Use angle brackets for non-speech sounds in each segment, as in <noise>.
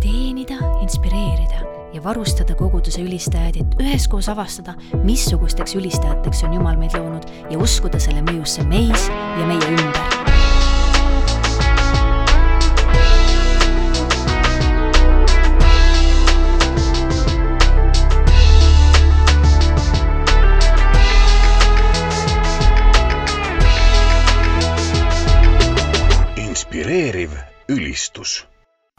teenida, inspireerida ja varustada koguduse ülistajaid, et üheskoos avastada, missugusteks ülistajateks on Jumal meid loonud ja uskuda selle mõjusse meis ja meie ümber. Inspireeriv ülistus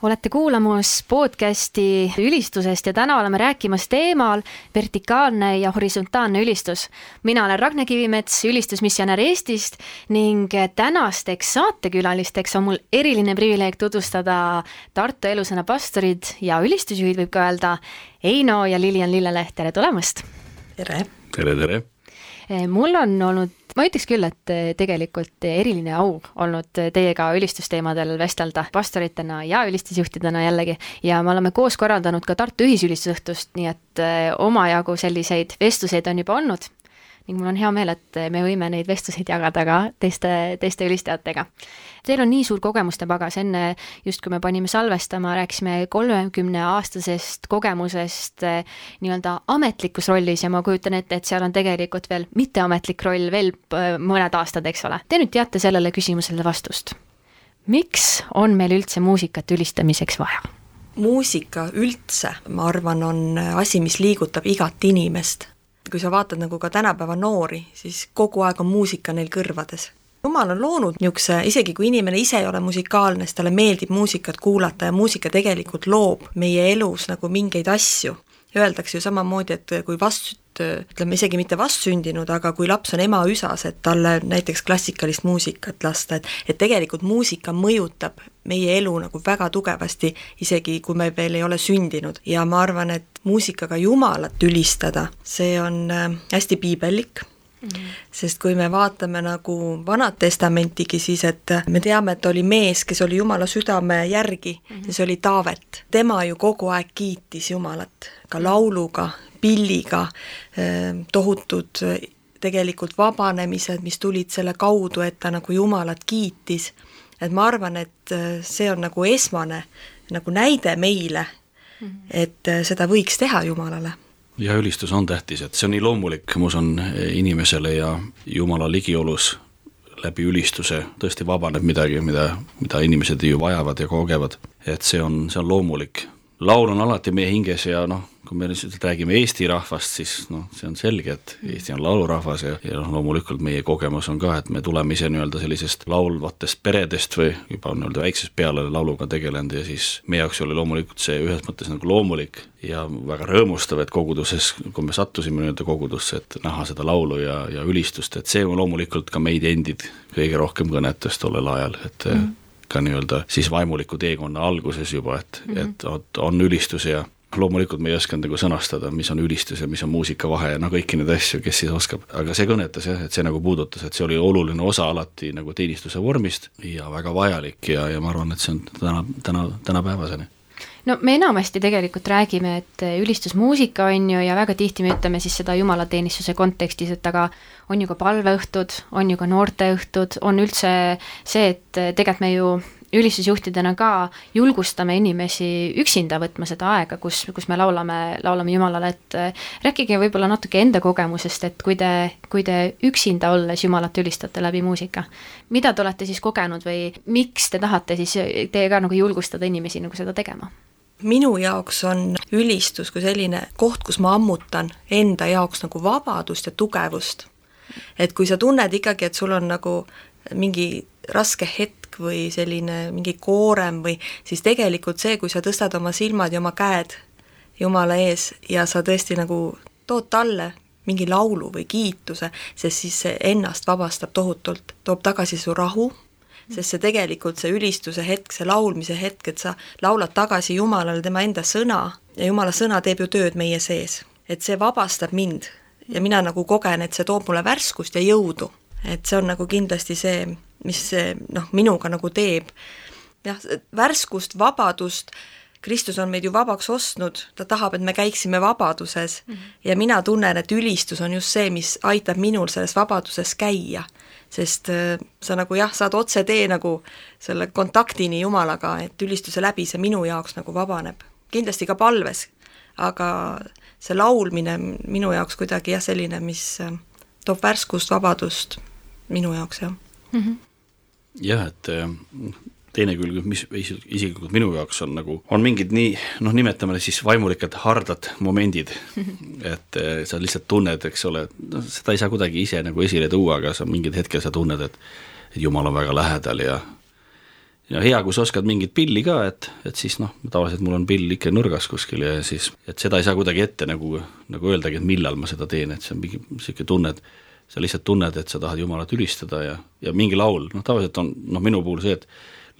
olete kuulamas podcasti ülistusest ja täna oleme rääkimas teemal vertikaalne ja horisontaalne ülistus. mina olen Ragne Kivimets, ülistusmissionär Eestist ning tänasteks saatekülalisteks on mul eriline privileeg tutvustada Tartu elusõna pastorid ja ülistusjuhid, võib ka öelda, Eino ja Lilian Lilleleht, tere tulemast! tere! tere, tere! Mul on olnud ma ütleks küll, et eh, tegelikult eriline au olnud teiega ülistusteemadel vestelda pastoritena ja ülistusjuhtidena jällegi ja me oleme koos korraldanud ka Tartu ühisülistusõhtust, nii et eh, omajagu selliseid vestluseid on juba olnud ning mul on hea meel, et me võime neid vestluseid jagada ka teiste, teiste ülistajatega. Teil on nii suur kogemuste pagas, enne just kui me panime salvestama, rääkisime kolmekümne aastasest kogemusest eh, nii-öelda ametlikus rollis ja ma kujutan ette, et seal on tegelikult veel mitteametlik roll veel eh, mõned aastad, eks ole. Te nüüd teate sellele küsimusele vastust. miks on meil üldse muusikat ülistamiseks vaja? muusika üldse, ma arvan, on asi, mis liigutab igat inimest kui sa vaatad nagu ka tänapäeva noori, siis kogu aeg on muusika neil kõrvades. Jumal on loonud niisuguse, isegi kui inimene ise ei ole musikaalne, siis talle meeldib muusikat kuulata ja muusika tegelikult loob meie elus nagu mingeid asju. Öeldakse ju samamoodi, et kui vast, ütleme isegi mitte vastsündinud, aga kui laps on ema üsas, et talle näiteks klassikalist muusikat lasta, et et tegelikult muusika mõjutab meie elu nagu väga tugevasti, isegi kui me veel ei ole sündinud ja ma arvan, et muusikaga Jumalat ülistada, see on äh, hästi piibellik Mm -hmm. sest kui me vaatame nagu Vanat Testamentigi, siis et me teame, et oli mees, kes oli Jumala südame järgi mm, -hmm. siis oli Taavet. tema ju kogu aeg kiitis Jumalat, ka lauluga, pilliga, äh, tohutud tegelikult vabanemised, mis tulid selle kaudu, et ta nagu Jumalat kiitis et ma arvan, et äh, see on nagu esmane nagu näide meile, mhm. et äh, seda võiks teha Jumalale ja ülistus on tähtis, et see on nii loomulik, ma usun, inimesele ja Jumala ligiolus läbi ülistuse tõesti vabaneb midagi, mida, mida inimesed ju vajavad ja kogevad. et see on, see on loomulik. laul on alati meie hinges ja noh, kui me lihtsalt räägime Eesti rahvast, siis noh, see on selge, et Eesti on laulurahvas ja, ja noh, loomulikult meie kogemus on ka, et me tuleme ise nii-öelda sellisest laulvatest peredest või juba nii-öelda väiksest peale lauluga tegelenud ja siis meie jaoks oli loomulikult see ühes mõttes nagu loomulik ja väga rõõmustav, et koguduses, kui me sattusime nii-öelda kogudusse, et näha seda laulu ja, ja ülistust, et see loomulikult ka meid endid kõige rohkem kõnetas tollel ajal, et mm -hmm ka nii-öelda siis vaimuliku teekonna alguses juba, et mm, -hmm. et on ülistus ja loomulikult me ei osanud nagu sõnastada, mis on ülistus ja mis on muusika vahe ja no kõiki neid asju, kes siis oskab, aga see kõnetas jah, et see nagu puudutas, et see oli oluline osa alati nagu teenistuse vormist ja väga vajalik ja, ja ma arvan, et see on täna, täna, tänapäevaseni. No me enamasti tegelikult räägime, et ülistusmuusika on ju ja väga tihti me ütleme siis seda jumalateenistuse kontekstis, et aga on ju ka palveõhtud, on ju ka noorteõhtud, on üldse see, et tegelikult me ju ülistusjuhtidena ka julgustame inimesi üksinda võtma seda aega, kus, kus me laulame, laulame Jumalale, et äh, rääkige võib-olla natuke enda kogemusest, et kui te, kui te üksinda olles Jumalat ülistate läbi muusika, mida te olete siis kogenud või miks te tahate siis, teie ka nagu julgustada inimesi nagu seda tegema? minu jaoks on ülistus kui selline koht, kus ma ammutan enda jaoks nagu vabadust ja tugevust. et kui sa tunned ikkagi, et sul on nagu mingi raske hetk, või selline mingi koorem või siis tegelikult see, kui sa tõstad oma silmad ja oma käed Jumala ees ja sa tõesti nagu tood talle mingi laulu või kiituse, sest siis see ennast vabastab tohutult, toob tagasi su rahu, sest see tegelikult, see ülistuse hetk, see laulmise hetk, et sa laulad tagasi Jumalale tema enda sõna ja Jumala sõna teeb ju tööd meie sees. et see vabastab mind ja mina nagu kogen, et see toob mulle värskust ja jõudu. et see on nagu kindlasti see, mis noh, minuga nagu teeb. jah, värskust, vabadust Kristus on meid ju vabaks ostnud, ta tahab, et me käiksime vabaduses mm -hmm. ja mina tunnen, et ülistus on just see, mis aitab minul selles vabaduses käia. sest äh, sa nagu jah, saad otsetee nagu selle kontaktini Jumalaga, et ülistuse läbi see minu jaoks nagu vabaneb. kindlasti ka palves, aga see laulmine minu jaoks kuidagi jah, selline, mis äh, toob värskust, vabadust minu jaoks, jah mm. -hmm. Jah, et äh, teine külg, mis isiklikult minu jaoks on nagu, on mingid nii noh, nimetame siis vaimulikud hardad momendid, <laughs> et äh, sa lihtsalt tunned, eks ole, noh, seda ei saa kuidagi ise nagu esile tuua, aga sa mingil hetkel sa tunned, et et Jumal on väga lähedal ja ja hea, kui sa oskad mingit pilli ka, et, et siis noh, tavaliselt mul on pill ikka nurgas kuskil ja siis, et seda ei saa kuidagi ette nagu, nagu öeldagi, et millal ma seda teen, et see on mingi niisugune tunne, et sa lihtsalt tunned, et sa tahad Jumalat ülistada ja, ja mingi laul, noh tavaliselt on noh, minu puhul see, et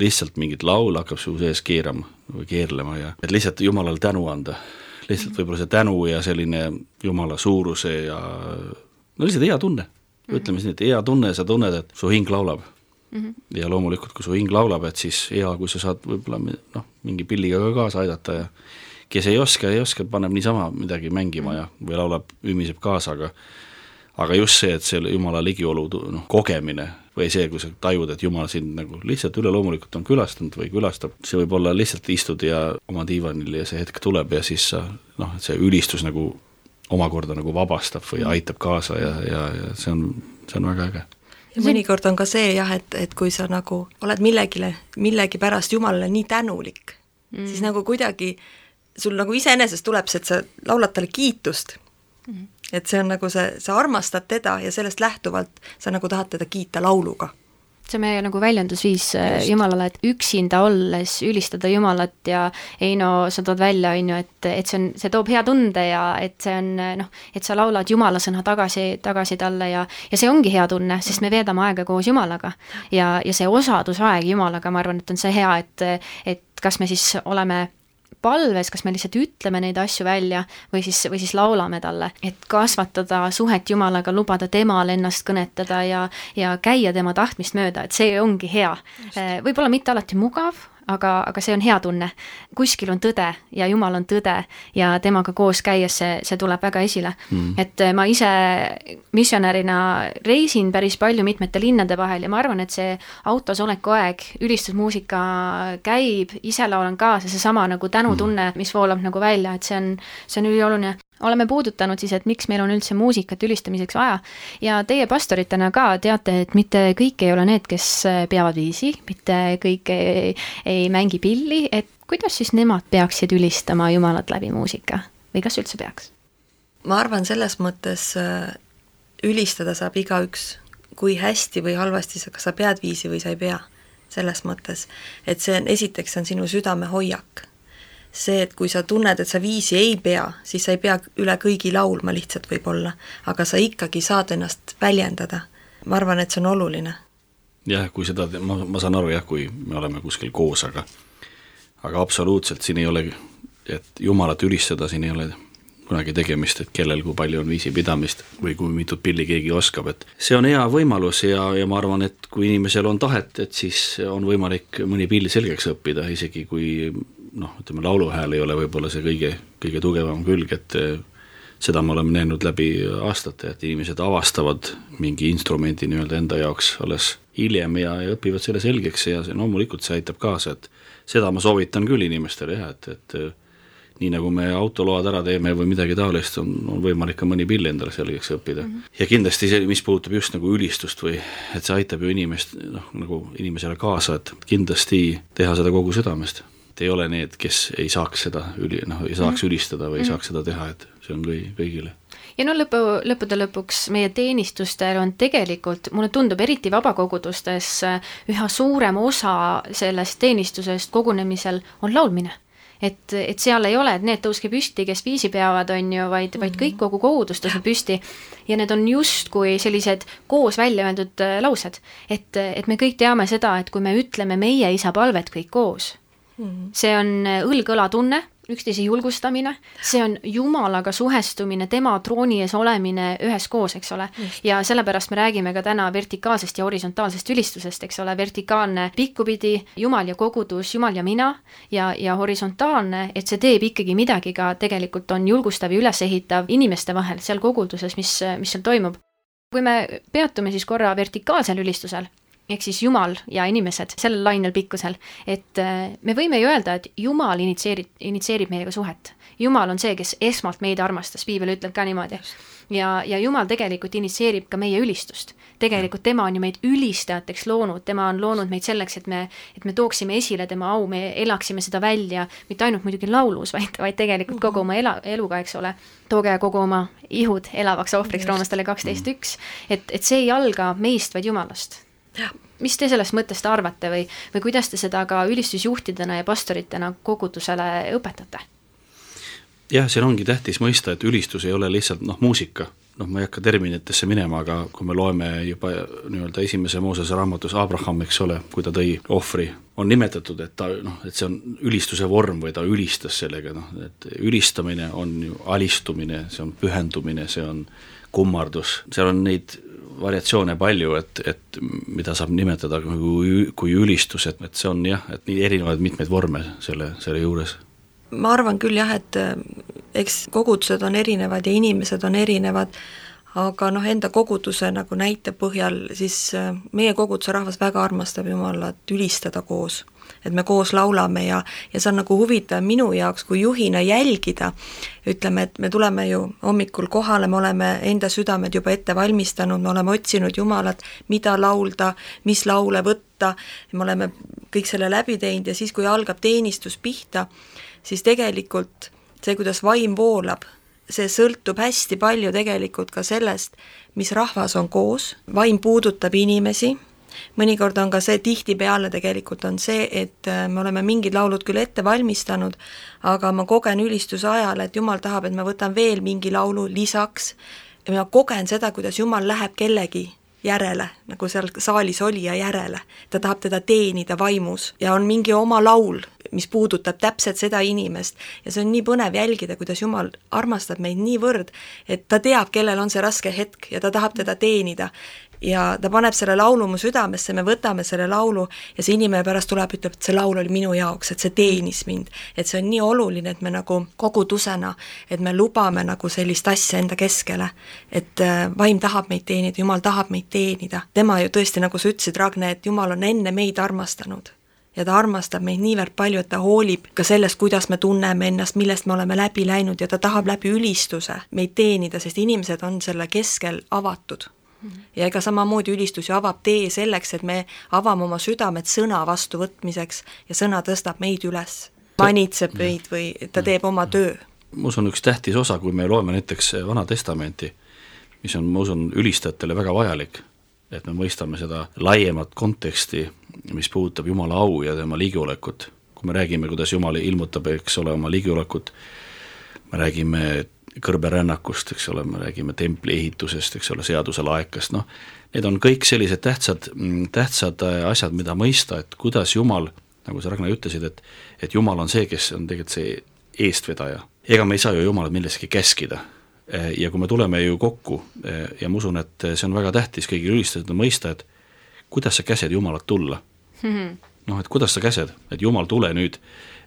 lihtsalt mingit laul hakkab su sees keerama või keerlema ja et lihtsalt Jumalale tänu anda. lihtsalt võib-olla see tänu ja selline Jumala suuruse ja no lihtsalt hea tunne, ütleme siis nii, et hea tunne, sa tunned, et su hing laulab mm. -hmm. ja loomulikult, kui su hing laulab, et siis hea, kui sa saad võib-olla noh, mingi pilliga ka kaasa aidata ja kes ei oska, ei oska, paneb niisama midagi mängima ja, või laulab, ümiseb kaasa, aga aga just see, et selle Jumala ligiolu noh, kogemine või see, kui sa tajud, et Jumal sind nagu lihtsalt üleloomulikult on külastanud või külastab, see võib olla lihtsalt istud ja oma diivanil ja see hetk tuleb ja siis sa noh, et see ülistus nagu omakorda nagu vabastab või aitab kaasa ja, ja, ja see on, see on väga äge ja mõnikord on ka see jah, et, et kui sa nagu oled millegile, millegipärast Jumalale nii tänulik mm., siis nagu kuidagi sul nagu iseenesest tuleb see, et sa laulad talle kiitust et see on nagu see, sa armastad teda ja sellest lähtuvalt sa nagu tahad teda kiita lauluga see on meie nagu väljendusviis äh, Just. Jumalale, et üksinda olles ülistada Jumalat ja Heino, sa tood välja, on ju, et, et see on, see toob hea tunde ja et see on noh, et sa laulad Jumala sõna tagasi, tagasi talle ja ja see ongi hea tunne, sest me veedame aega koos Jumalaga. ja, ja see osadusaeg Jumalaga, ma arvan, et on see hea, et, et kas me siis oleme palves, kas me lihtsalt ütleme neid asju välja või siis, või siis laulame talle, et kasvatada suhet Jumalaga, lubada temal ennast kõnetada ja, ja käia tema tahtmist mööda, et see ongi hea. võib-olla mitte alati mugav, aga, aga see on hea tunne. kuskil on tõde ja Jumal on tõde ja temaga koos käies see, see tuleb väga esile. Mm.. et ma ise missionärina reisin päris palju mitmete linnade vahel ja ma arvan, et see autos oleku aeg, ülistusmuusika käib, ise laulan kaasa, seesama nagu tänutunne, mis voolab nagu välja, et see on, see on ülioluline oleme puudutanud siis, et miks meil on üldse muusikat ülistamiseks vaja. Ja teie pastoritena ka teate, et mitte kõik ei ole need, kes peavad viisi, mitte kõik ei, ei mängi pilli, et kuidas siis nemad peaksid ülistama Jumalat läbi muusika? Või kas üldse peaks? ma arvan, selles mõttes äh, ülistada saab igaüks, kui hästi või halvasti sa, kas sa pead viisi või sa ei pea, selles mõttes, et see on, esiteks on sinu südamehoiak see, et kui sa tunned, et sa viisi ei pea, siis sa ei pea üle kõigi laulma lihtsalt võib-olla, aga sa ikkagi saad ennast väljendada. ma arvan, et see on oluline. jah, kui seda, ma, ma saan aru jah, kui me oleme kuskil koos, aga aga absoluutselt siin ei ole, et Jumalat ülistada, siin ei ole kunagi tegemist, et kellel kui palju on viisipidamist või kui mitut pilli keegi oskab, et see on hea võimalus ja, ja ma arvan, et kui inimesel on tahet, et siis on võimalik mõni pill selgeks õppida, isegi kui noh, ütleme lauluhääl ei ole võib-olla see kõige, kõige tugevam külg, et eh, seda me oleme näinud läbi aastate, et inimesed avastavad mingi instrumendi nii-öelda enda jaoks alles hiljem ja, ja õpivad selle selgeks ja see loomulikult see aitab kaasa, et seda ma soovitan küll inimestele jah, et, et eh, nii nagu me autoload ära teeme või midagi taolist, on, on võimalik ka mõni pill endale selgeks õppida mm. -hmm. ja kindlasti see, mis puudutab just nagu ülistust või et see aitab ju inimest, noh, nagu inimesele kaasa, et kindlasti teha seda kogu südamest et ei ole need, kes ei saaks seda üli, noh, ei saaks mm -hmm. ülistada või ei mm -hmm. saaks seda teha, et see on kõi-, kõigile ja no lõpu, lõppude lõpuks meie teenistustel on tegelikult, mulle tundub, eriti vabakogudustes üha suurem osa sellest teenistusest kogunemisel on laulmine. et, et seal ei ole, et need tõuske püsti, kes viisi peavad, on ju, vaid, vaid kõik kogu kogudus tõuseb püsti ja need on justkui sellised koos välja öeldud äh, laused. et, et me kõik teame seda, et kui me ütleme meie isa palvet kõik koos, see on äh, õlg-õla tunne, üksteise julgustamine, see on Jumalaga suhestumine, tema trooni ees olemine üheskoos, eks ole. ja sellepärast me räägime ka täna vertikaalsest ja horisontaalsest ülistusest, eks ole, vertikaalne pikkupidi, Jumal ja kogudus, Jumal ja mina, ja, ja horisontaalne, et see teeb ikkagi midagi ka tegelikult on julgustav ja ülesehitav inimeste vahel seal koguduses, mis, mis seal toimub. kui me peatume siis korra vertikaalsel ülistusel, ehk siis Jumal ja inimesed sellel lainel pikkusel, et äh, me võime ju öelda, et Jumal initsieerib, initsieerib meiega suhet. Jumal on see, kes esmalt meid armastas, piibel ütleb ka niimoodi. ja, ja Jumal tegelikult initsieerib ka meie ülistust. tegelikult tema on ju meid ülistajateks loonud, tema on loonud meid selleks, et me, et me tooksime esile tema au, me elaksime seda välja, mitte ainult muidugi laulus, vaid, vaid tegelikult kogu oma ela, eluga, eks ole. tooge kogu oma ihud elavaks ohvriks, roomlastele kaksteist üks. et, et see ei alga meist, vaid Jumalast mis te sellest mõttest arvate või, või kuidas te seda ka ülistusjuhtidena ja pastoritena kogudusele õpetate? jah, siin ongi tähtis mõista, et ülistus ei ole lihtsalt noh, muusika, noh, ma ei hakka terminitesse minema, aga kui me loeme juba nii-öelda esimese Moosese raamatus Abraham, eks ole, kui ta tõi ohvri, on nimetatud, et ta noh, et see on ülistuse vorm või ta ülistas sellega, noh, et ülistamine on ju alistumine, see on pühendumine, see on kummardus, seal on neid variatsioone palju, et, et mida saab nimetada kui, kui ülistus, et, et see on jah, et nii erinevaid mitmeid vorme selle, selle juures. ma arvan küll jah, et eh, eks kogudused on erinevad ja inimesed on erinevad, aga noh, enda koguduse nagu näite põhjal, siis eh, meie koguduse rahvas väga armastab Jumalat ülistada koos et me koos laulame ja, ja see on nagu huvitav minu jaoks kui juhina jälgida, ütleme, et me tuleme ju hommikul kohale, me oleme enda südamed juba ette valmistanud, me oleme otsinud Jumalat, mida laulda, mis laule võtta, me oleme kõik selle läbi teinud ja siis, kui algab teenistus pihta, siis tegelikult see, kuidas vaim voolab, see sõltub hästi palju tegelikult ka sellest, mis rahvas on koos, vaim puudutab inimesi mõnikord on ka see, tihtipeale tegelikult on see, et äh, me oleme mingid laulud küll ette valmistanud, aga ma kogen ülistuse ajal, et Jumal tahab, et ma võtan veel mingi laulu lisaks. Ja ma kogen seda, kuidas Jumal läheb kellegi järele, nagu seal saalis olija järele. ta tahab teda teenida vaimus ja on mingi oma laul, mis puudutab täpselt seda inimest. Ja see on nii põnev jälgida, kuidas Jumal armastab meid niivõrd, et ta teab, kellel on see raske hetk ja ta tahab teda teenida ja ta paneb selle laulu mu südamesse, me võtame selle laulu ja see inimene pärast tuleb, ütleb, et see laul oli minu jaoks, et see teenis mind. et see on nii oluline, et me nagu kogudusena, et me lubame nagu sellist asja enda keskele. et äh, vaim tahab meid teenida, Jumal tahab meid teenida. tema ju tõesti, nagu sa ütlesid, Ragne, et Jumal on enne meid armastanud ja ta armastab meid niivõrd palju, et ta hoolib ka sellest, kuidas me tunneme ennast, millest me oleme läbi läinud ja ta tahab läbi ülistuse meid teenida, sest inimesed on selle keskel avatud ja ega samamoodi ülistus ju avab tee selleks, et me avame oma südamed sõna vastuvõtmiseks ja sõna tõstab meid üles, manitseb meid või ta teeb oma töö. ma usun, üks tähtis osa, kui me loeme näiteks Vana Testamenti, mis on, ma usun, ülistajatele väga vajalik, et me mõistame seda laiemat konteksti, mis puudutab Jumala au ja tema ligiolekut. kui me räägime, kuidas Jumal ilmutab, eks ole, oma ligiolekut, me räägime kõrberännakust, eks ole, me räägime templi ehitusest, eks ole, seaduse laekast, noh, need on kõik sellised tähtsad, tähtsad äh, asjad, mida mõista, et kuidas Jumal, nagu sa, Ragnar, ütlesid, et et Jumal on see, kes on tegelikult see eestvedaja. ega me ei saa ju Jumalat milleski käskida. Äh, ja kui me tuleme ju kokku äh, ja ma usun, et see on väga tähtis kõigil ülistajatel mõista, et kuidas sa käsed Jumalat tulla mm. -hmm. noh, et kuidas sa käsed, et Jumal, tule nüüd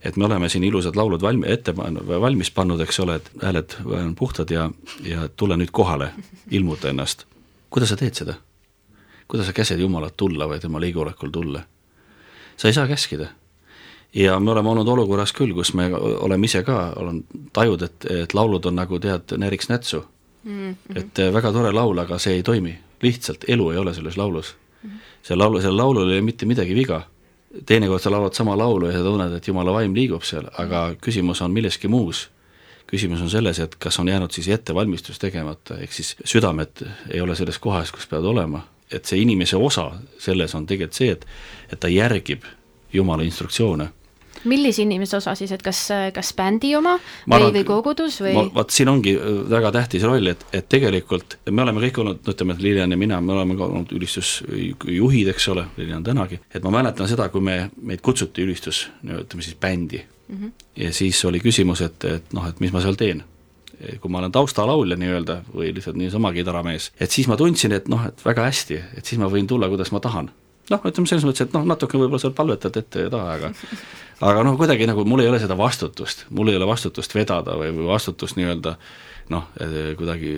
et me oleme siin ilusad laulud valmi-, ette valmis pannud, eks ole, et hääled on puhtad ja, ja tule nüüd kohale, ilmuta ennast. kuidas sa teed seda? kuidas sa käsed Jumalat tulla või tema liigolekul tulla? sa ei saa käskida. ja me oleme olnud olukorras küll, kus me oleme ise ka, olen tajud, et, et laulud on nagu tead, näriks nätsu mm. -hmm. et eh, väga tore laul, aga see ei toimi, lihtsalt elu ei ole selles laulus see laulu, sellel laulul ei ole mitte midagi viga teinekord sa laulad sama laulu ja sa tunned, et jumala vaim liigub seal, aga küsimus on milleski muus. küsimus on selles, et kas on jäänud siis ettevalmistus tegemata, ehk siis südamed ei ole selles kohas, kus peavad olema, et see inimese osa selles on tegelikult see, et et ta järgib Jumala instruktsioone. Millise inimese osa siis, et kas, kas bändi oma ma või, või kogudus või? vaat siin ongi äh, väga tähtis roll, et, et tegelikult me oleme kõik olnud, no ütleme, et Lilian ja mina, me oleme ka olnud ülistusjuhid, eks ole, Lilian tänagi, et ma mäletan seda, kui me, meid kutsuti ülistus, ütleme siis bändi mm. -hmm. ja siis oli küsimus, et, et noh, et mis ma seal teen kui ma olen taustalaulja nii-öelda või lihtsalt niisama kidaramees, et siis ma tundsin, et noh, et väga hästi, et siis ma võin tulla, kuidas ma tahan. Noh, ütleme selles mõttes, et noh, natuke võib-olla seal palvetad ette ja taha, aga aga noh, kuidagi nagu mul ei ole seda vastutust, mul ei ole vastutust vedada või, või vastutust nii-öelda noh, kuidagi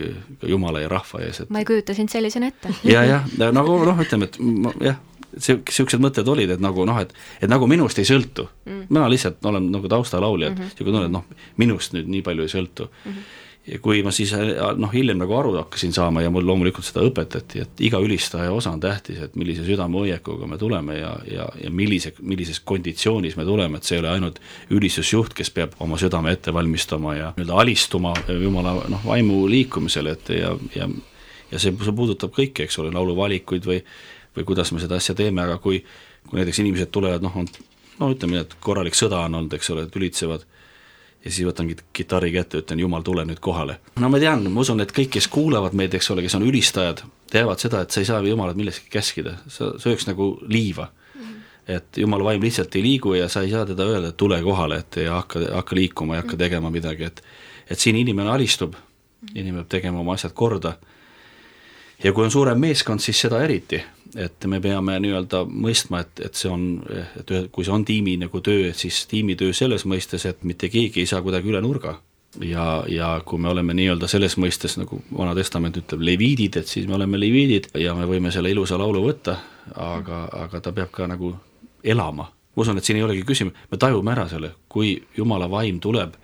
jumala ja rahva ees, et ma ei kujuta sind sellisena ette. <laughs> ja, jah, nagu noh, ütleme, et ma, jah, niisugused mõtted olid, et nagu noh, et et nagu minust ei sõltu mm.. mina lihtsalt olen nagu taustalaulja, et niisugune -hmm. tunne, et noh, minust nüüd nii palju ei sõltu mm. -hmm. Ja kui ma siis noh, hiljem nagu aru hakkasin saama ja mul loomulikult seda õpetati, et iga ülistaja osa on tähtis, et millise südamehoiakuga me tuleme ja, ja, ja millise, millises konditsioonis me tuleme, et see ei ole ainult ülistusjuht, kes peab oma südame ette valmistama ja nii-öelda alistuma Jumala noh, vaimu liikumisele, et ja, ja ja see, see puudutab kõike, eks ole, lauluvalikuid või või kuidas me seda asja teeme, aga kui kui näiteks inimesed tulevad, noh, on no ütleme nii, et korralik sõda on olnud, eks ole, tülitsevad, ja siis võtan kitarri kätte, ütlen Jumal, tule nüüd kohale. no ma tean, ma usun, et kõik, kes kuulavad meid, eks ole, kes on ülistajad, teavad seda, et sa ei saa Jumalat millestki käskida, sa sööks nagu liiva. -hmm. et Jumala vaim lihtsalt ei liigu ja sa ei saa teda öelda, et tule kohale, et ja hakka, hakka liikuma ja hakka tegema midagi, et et siin inimene alistub, inimene peab tegema oma asjad korda. Ja kui on suurem meeskond, siis seda eriti, et me peame nii-öelda mõistma, et, et see on, et kui see on tiimi nagu töö, et siis tiimitöö selles mõistes, et mitte keegi ei saa kuidagi üle nurga. ja, ja kui me oleme nii-öelda selles mõistes, nagu Vana Testament ütleb, leviidid, et siis me oleme leviidid ja me võime selle ilusa laulu võtta, aga, aga ta peab ka nagu elama. ma usun, et siin ei olegi küsimus, me tajume ära selle, kui Jumala vaim tuleb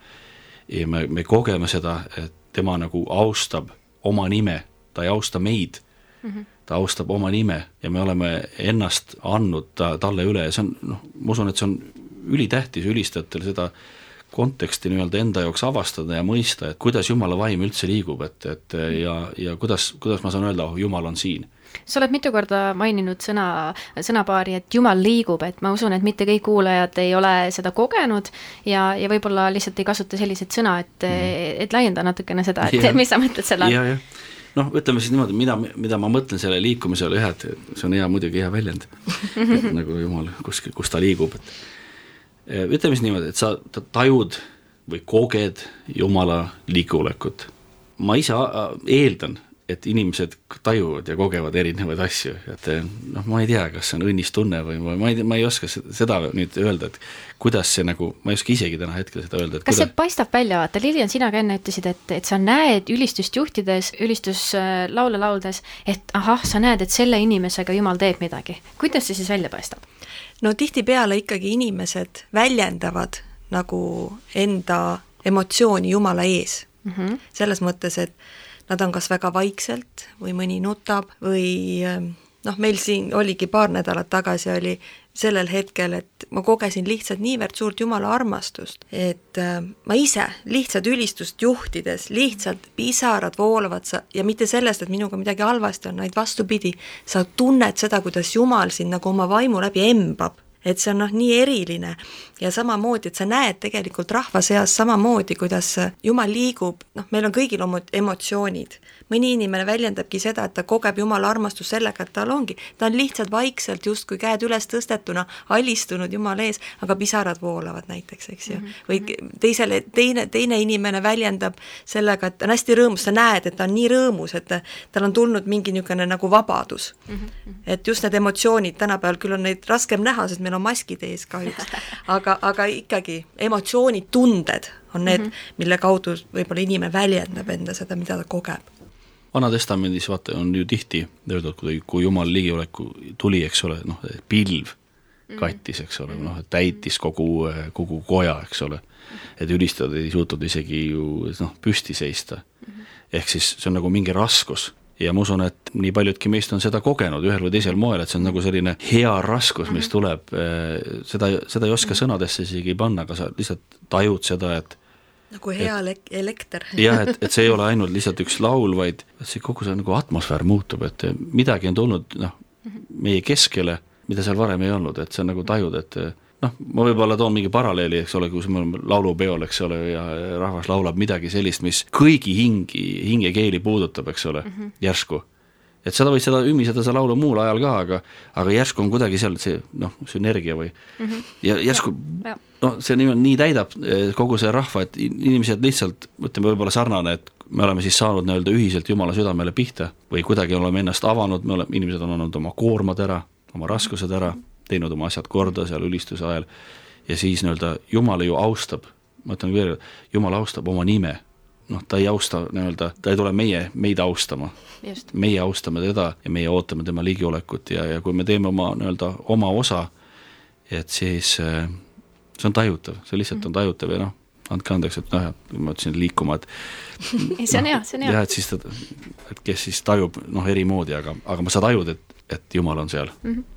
ja me, me kogeme seda, et tema nagu austab oma nime ta ei austa meid mm, -hmm. Ta austab oma nime ja me oleme ennast andnud ta, talle üle ja see on noh, ma usun, et see on ülitähtis ülistajatel seda konteksti nii-öelda enda jaoks avastada ja mõista, et kuidas Jumala vaim üldse liigub, et, et ja, ja kuidas, kuidas ma saan öelda, oh Jumal on siin sa oled mitu korda maininud sõna, sõnapaari, et Jumal liigub, et ma usun, et mitte kõik kuulajad ei ole seda kogenud ja, ja võib-olla lihtsalt ei kasuta selliseid sõna, et mm., et laienda natukene seda, et ja. mis sa mõtled selle all? Noh, ütleme siis niimoodi, mida, mida ma mõtlen selle liikumisele, jah, et see on hea, muidugi hea väljend <laughs> nagu jumal, kus, kus ta liigub, et eh, ütleme siis niimoodi, et sa tajud või koged Jumala liikulekut. ma ise eeldan, et inimesed tajuvad ja kogevad erinevaid asju, et eh, noh, ma ei tea, kas see on õnnistunne või ma, ma ei, ma ei oska seda nüüd öelda, et kuidas see nagu, ma ei oska isegi täna hetkel seda öelda, et kas kuidas... see paistab välja, vaata Lilian, sina ka enne ütlesid, et, et sa näed ülistust juhtides, ülistuslaule lauldes, et ahah, sa näed, et selle inimesega Jumal teeb midagi. kuidas see siis välja paistab? no tihtipeale ikkagi inimesed väljendavad nagu enda emotsiooni Jumala ees mm. -hmm. selles mõttes, et nad on kas väga vaikselt või mõni nutab või ähm, noh, meil siin oligi paar nädalat tagasi oli sellel hetkel, et ma kogesin lihtsalt niivõrd suurt Jumala armastust, et äh, ma ise lihtsalt ülistust juhtides, lihtsalt pisarad voolavad sa ja mitte sellest, et minuga midagi halvasti on, vaid vastupidi, sa tunned seda, kuidas Jumal sind nagu oma vaimu läbi embab et see on noh, nii eriline ja samamoodi, et sa näed tegelikult rahva seas samamoodi, kuidas Jumal liigub, noh, meil on kõigil oma emotsioonid. Mõni inimene väljendabki seda, et ta kogeb Jumala armastust sellega, et tal ongi, ta on lihtsalt vaikselt justkui käed üles tõstetuna alistunud Jumala ees, aga pisarad voolavad näiteks, eks ju mm. -hmm. või teisele, teine, teine inimene väljendab sellega, et ta on hästi rõõmus, sa näed, et ta on nii rõõmus, et tal on tulnud mingi niisugune nagu vabadus mm. -hmm. et just need emotsioonid, tänapäeval küll on neid raskem näha, sest me meil on maskid ees kahjuks, <laughs> aga, aga ikkagi emotsioonid, tunded on need mm, -hmm. mille kaudu võib-olla inimene väljendab enda seda, mida ta kogeb. Vana-testamendis vaata, on ju tihti öeldud, kui, kui Jumal ligioleku tuli, eks ole, noh, pilv mhm. kattis, eks ole, noh, et täitis kogu, kogu koja, eks ole. et ülistajad ei suutnud isegi ju noh, püsti seista. Mhm. ehk siis see on nagu mingi raskus ja ma usun, et nii paljudki meist on seda kogenud ühel või teisel moel, et see on nagu selline hea raskus, mis mhm. tuleb, eh, seda, seda ei oska sõnadesse isegi panna, aga sa lihtsalt tajud seda, et nagu hea et, elekter. <laughs> jah, et, et see ei ole ainult lihtsalt üks laul, vaid see kogu see nagu atmosfäär muutub, et midagi on tulnud noh, meie keskele, mida seal varem ei olnud, et see on nagu tajud, et noh, ma võib-olla toon mingi paralleeli, eks ole, kus me oleme laulupeol, eks ole, ja rahvas laulab midagi sellist, mis kõigi hingi, hingekeeli puudutab, eks ole mm, -hmm. järsku. et seda võid seda ümiseda, seda laulu muul ajal ka, aga aga järsku on kuidagi seal see noh, sünergia või mm -hmm. ja järsku noh, see niimoodi nii täidab eh, kogu see rahva, et inimesed lihtsalt, ütleme võib-olla sarnane, et me oleme siis saanud nii-öelda ühiselt Jumala südamele pihta või kuidagi oleme ennast avanud, me oleme, inimesed on andnud oma koormad ära, oma raskused ära teinud oma asjad korda seal ülistuse ajal. Ja siis nii-öelda Jumal ju austab, ma ütlen veel, Jumal austab oma nime, noh, ta ei austa nii-öelda, ta ei tule meie, meid austama. meie austame teda ja meie ootame tema ligiolekut ja, ja kui me teeme oma nii-öelda oma osa, et siis äh, see on tajutav, see lihtsalt on tajutav ja noh, andke andeks, et noh, ma ütlesin liikuma, et ei, see on hea, see on hea. jah, et siis ta, et kes siis tajub noh, eri moodi, aga, aga sa tajud, et, et Jumal on seal mm. -hmm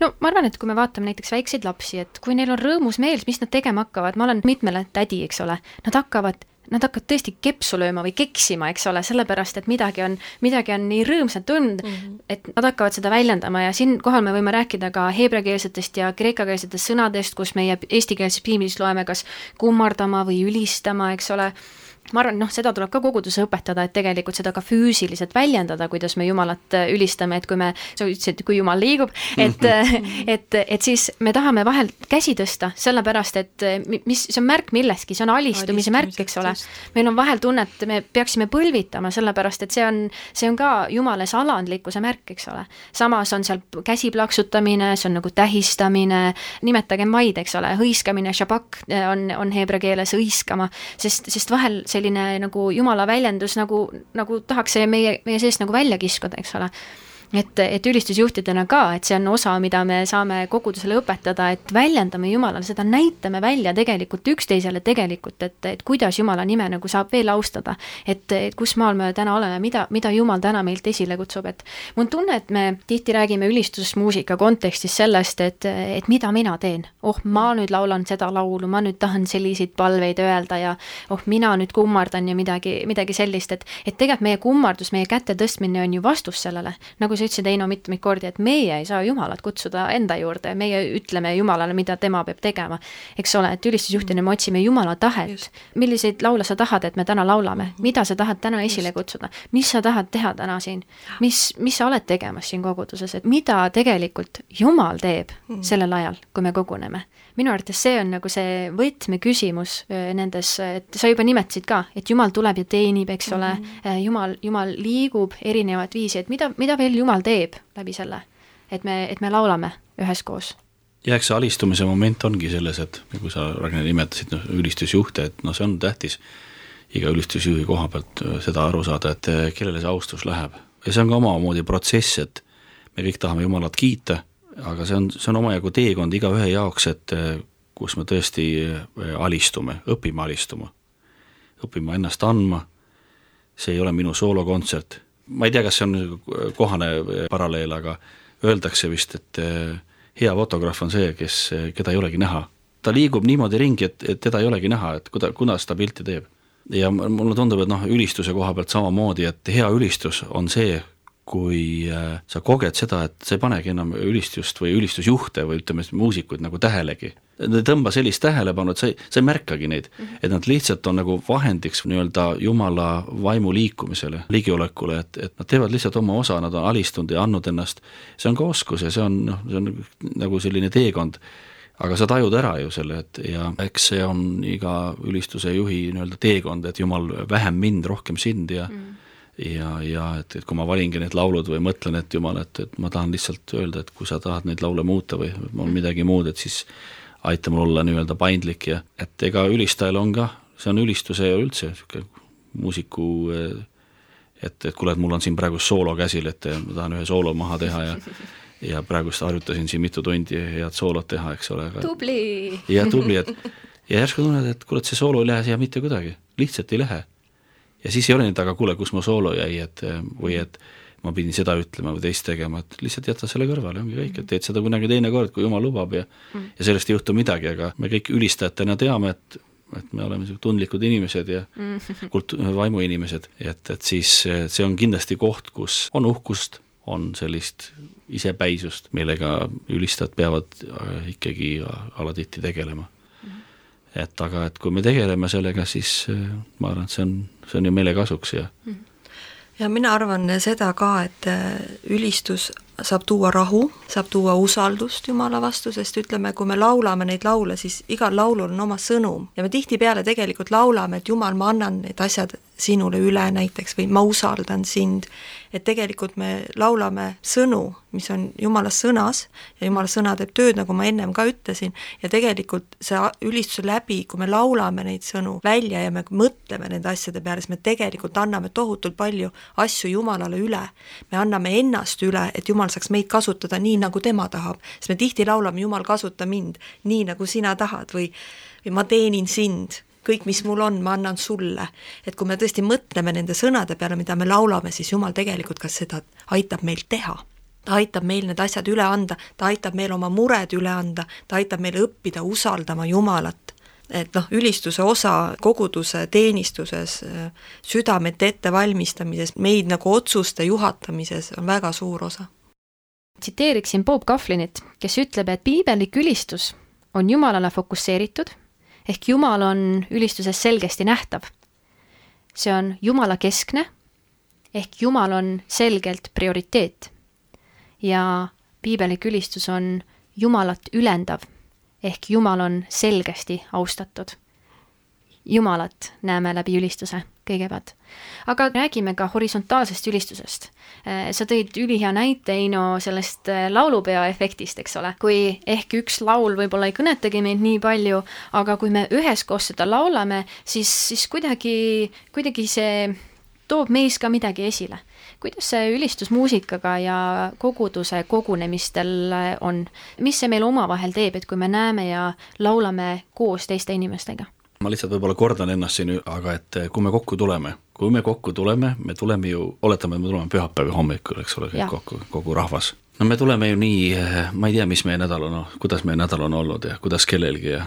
no ma arvan, et kui me vaatame näiteks väikseid lapsi, et kui neil on rõõmus meel, mis nad tegema hakkavad, ma olen mitmele tädi, eks ole, nad hakkavad nad hakkavad tõesti kepsu lööma või keksima, eks ole, sellepärast et midagi on, midagi on nii rõõmsat tund mm, -hmm. et nad hakkavad seda väljendama ja siinkohal me võime rääkida ka heebreakeelsetest ja kreekakeelsetest sõnadest, kus meie eestikeelses piiblis loeme kas kummardama või ülistama, eks ole ma arvan, noh, seda tuleb ka koguduses õpetada, et tegelikult seda ka füüsiliselt väljendada, kuidas me Jumalat äh, ülistame, et kui me, sa ütlesid, kui Jumal liigub, et mhm. <laughs> et, et siis me tahame vahel käsi tõsta, sellepärast et äh, mis, see on märk millestki, see on alistumise märk, eks ole. meil on vahel tunne, et me peaksime põlvitama, sellepärast et see on, see on ka Jumala alandlikkuse märk, eks ole. samas on seal käsi plaksutamine, see on nagu tähistamine, nimetagem maid, eks ole, hõiskamine, äh, on, on heebrea keeles hõiskama, sest, sest vahel selline nagu jumala väljendus nagu, nagu tahaks see meie, meie seest nagu välja kiskuda, eks ole et, et ülistusjuhtidena ka, et see on osa, mida me saame kogudusele õpetada, et väljendame Jumalale, seda näitame välja tegelikult üksteisele tegelikult, et, et kuidas Jumala nime nagu saab veel austada. et, et kus maal me täna oleme, mida, mida Jumal täna meilt esile kutsub, et mul on tunne, et me tihti räägime ülistusmuusika kontekstis sellest, et, et mida mina teen. oh, ma nüüd laulan seda laulu, ma nüüd tahan selliseid palveid öelda ja oh, mina nüüd kummardan ja midagi, midagi sellist, et et tegelikult meie kummardus, meie käte tõstmine on ju vastus sellele, nagu sa ütlesid, Heino, mitmeid kordi, et meie ei saa Jumalat kutsuda enda juurde, meie ütleme Jumalale, mida tema peab tegema. eks ole, et ülistusjuhtina me otsime Jumala tahet. milliseid laule sa tahad, et me täna laulame, mhm. mida sa tahad täna esile kutsuda, mis sa tahad teha täna siin, mis, mis sa oled tegemas siin koguduses, et mida tegelikult Jumal teeb mhm. sellel ajal, kui me koguneme minu arvates see on nagu see võtmeküsimus nendes, et sa juba nimetasid ka, et Jumal tuleb ja teenib, eks mm -hmm. ole. Jumal, Jumal liigub erinevat viisi, et mida, mida veel Jumal teeb läbi selle, et me, et me laulame üheskoos ja eks see alistumise moment ongi selles, et nagu sa, Ragnar, nimetasid, noh, ülistusjuhte, et noh, see on tähtis iga ülistusjuhi koha pealt seda aru saada, et kellele see austus läheb. ja see on ka omamoodi protsess, et me kõik tahame Jumalat kiita aga see on, see on omajagu teekond igaühe jaoks, et eh, kus me tõesti eh, alistume, õpime alistuma. õpime ennast andma, see ei ole minu soolokontsert. ma ei tea, kas see on kohane eh, paralleel, aga öeldakse vist, et hea fotograaf on see, kes, keda ei olegi näha. ta liigub niimoodi ringi, et, et teda ei olegi näha, et kuida-, kuidas ta pilti teeb. ja mulle tundub, et noh, ülistuse koha pealt samamoodi, et hea ülistus on see, kui äh, sa koged seda, et sa ei panegi enam ülistust või ülistusjuhte või ütleme, muusikuid nagu tähelegi. Nad ei tõmba sellist tähelepanu, et sa ei, sa ei märkagi neid mm, -hmm. et nad lihtsalt on nagu vahendiks nii-öelda Jumala vaimu liikumisele, ligiolekule, et, et nad teevad lihtsalt oma osa, nad on alistunud ja andnud ennast, see on ka oskus ja see on noh, see on nagu selline teekond, aga sa tajud ära ju selle, et ja eks see on iga ülistuse juhi nii-öelda teekond, et Jumal, vähem mind, rohkem sind ja mm -hmm ja, ja et, et kui ma valingi need laulud või mõtlen, et jumal, et, et ma tahan lihtsalt öelda, et kui sa tahad neid laule muuta või on midagi muud, et siis aita mul olla nii-öelda paindlik ja et ega ülistajal on ka, see on ülistuse ja üldse niisugune muusiku et, et kuule, et mul on siin praegu soolo käsil, et ma tahan ühe soolo maha teha ja ja praegust harjutasin siin mitu tundi head soolot teha, eks ole. tubli! jah, tubli, et ja järsku tunned, et kuule, et see soolo ei lähe siia mitte kuidagi, lihtsalt ei lähe ja siis ei ole nüüd, aga kuule, kus mu soolo jäi, et või et ma pidin seda ütlema või teist tegema, et lihtsalt jäta selle kõrvale, ongi kõik, et teed seda kunagi teinekord, kui jumal lubab ja mm. ja sellest ei juhtu midagi, aga me kõik ülistajatena teame, et et me oleme tundlikud inimesed ja mm. <laughs> kult-, vaimuinimesed, et, et siis see on kindlasti koht, kus on uhkust, on sellist isepäisust, millega ülistajad peavad äh, ikkagi alatihti tegelema. et aga, et kui me tegeleme sellega, siis äh, ma arvan, et see on, see on ju meile kasuks ja ja mina arvan seda ka, et äh, ülistus saab tuua rahu, saab tuua usaldust Jumala vastu, sest ütleme, kui me laulame neid laule, siis igal laulul on oma sõnum. Ja me tihtipeale tegelikult laulame, et Jumal, ma annan need asjad sinule üle näiteks või ma usaldan sind et tegelikult me laulame sõnu, mis on Jumala sõnas ja Jumala sõna teeb tööd, nagu ma ennem ka ütlesin, ja tegelikult see ülistuse läbi, kui me laulame neid sõnu välja ja me mõtleme nende asjade peale, siis me tegelikult anname tohutult palju asju Jumalale üle. me anname ennast üle, et Jumal saaks meid kasutada nii, nagu tema tahab, sest me tihti laulame Jumal, kasuta mind nii, nagu sina tahad või või ma teenin sind kõik, mis mul on, ma annan sulle. et kui me tõesti mõtleme nende sõnade peale, mida me laulame, siis Jumal tegelikult ka seda aitab meil teha. ta aitab meil need asjad üle anda, ta aitab meil oma mured üle anda, ta aitab meil õppida usaldama Jumalat. et noh, ülistuse osa koguduse teenistuses, südamete ettevalmistamises, meid nagu otsuste juhatamises on väga suur osa. tsiteeriksin Bob Kahvlinit, kes ütleb, et piibellik ülistus on Jumalale fokusseeritud ehk Jumal on ülistuses selgesti nähtav. see on Jumala keskne ehk Jumal on selgelt prioriteet. ja piibelik ülistus on Jumalat ülendav ehk Jumal on selgesti austatud. Jumalat näeme läbi ülistuse kõigepealt. aga räägime ka horisontaalsest ülistusest. Äh, sa tõid ülihea näite, Eino, sellest äh, laulupeo efektist, eks ole, kui ehk üks laul võib-olla ei kõnetagi meid nii palju, aga kui me üheskoos seda laulame, siis, siis kuidagi, kuidagi see toob meis ka midagi esile. kuidas see ülistus muusikaga ja koguduse kogunemistel äh, on, mis see meile omavahel teeb, et kui me näeme ja laulame koos teiste inimestega? Ma lihtsalt võib-olla kordan ennast siin, aga et eh, kui me kokku tuleme, kui me kokku tuleme, me tuleme ju, oletame, et me tuleme pühapäeva hommikul, eks ole, kõik kokku, kogu rahvas. no me tuleme ju nii, eh, ma ei tea, mis meie nädal on, kuidas meie nädal on olnud ja kuidas kellelgi ja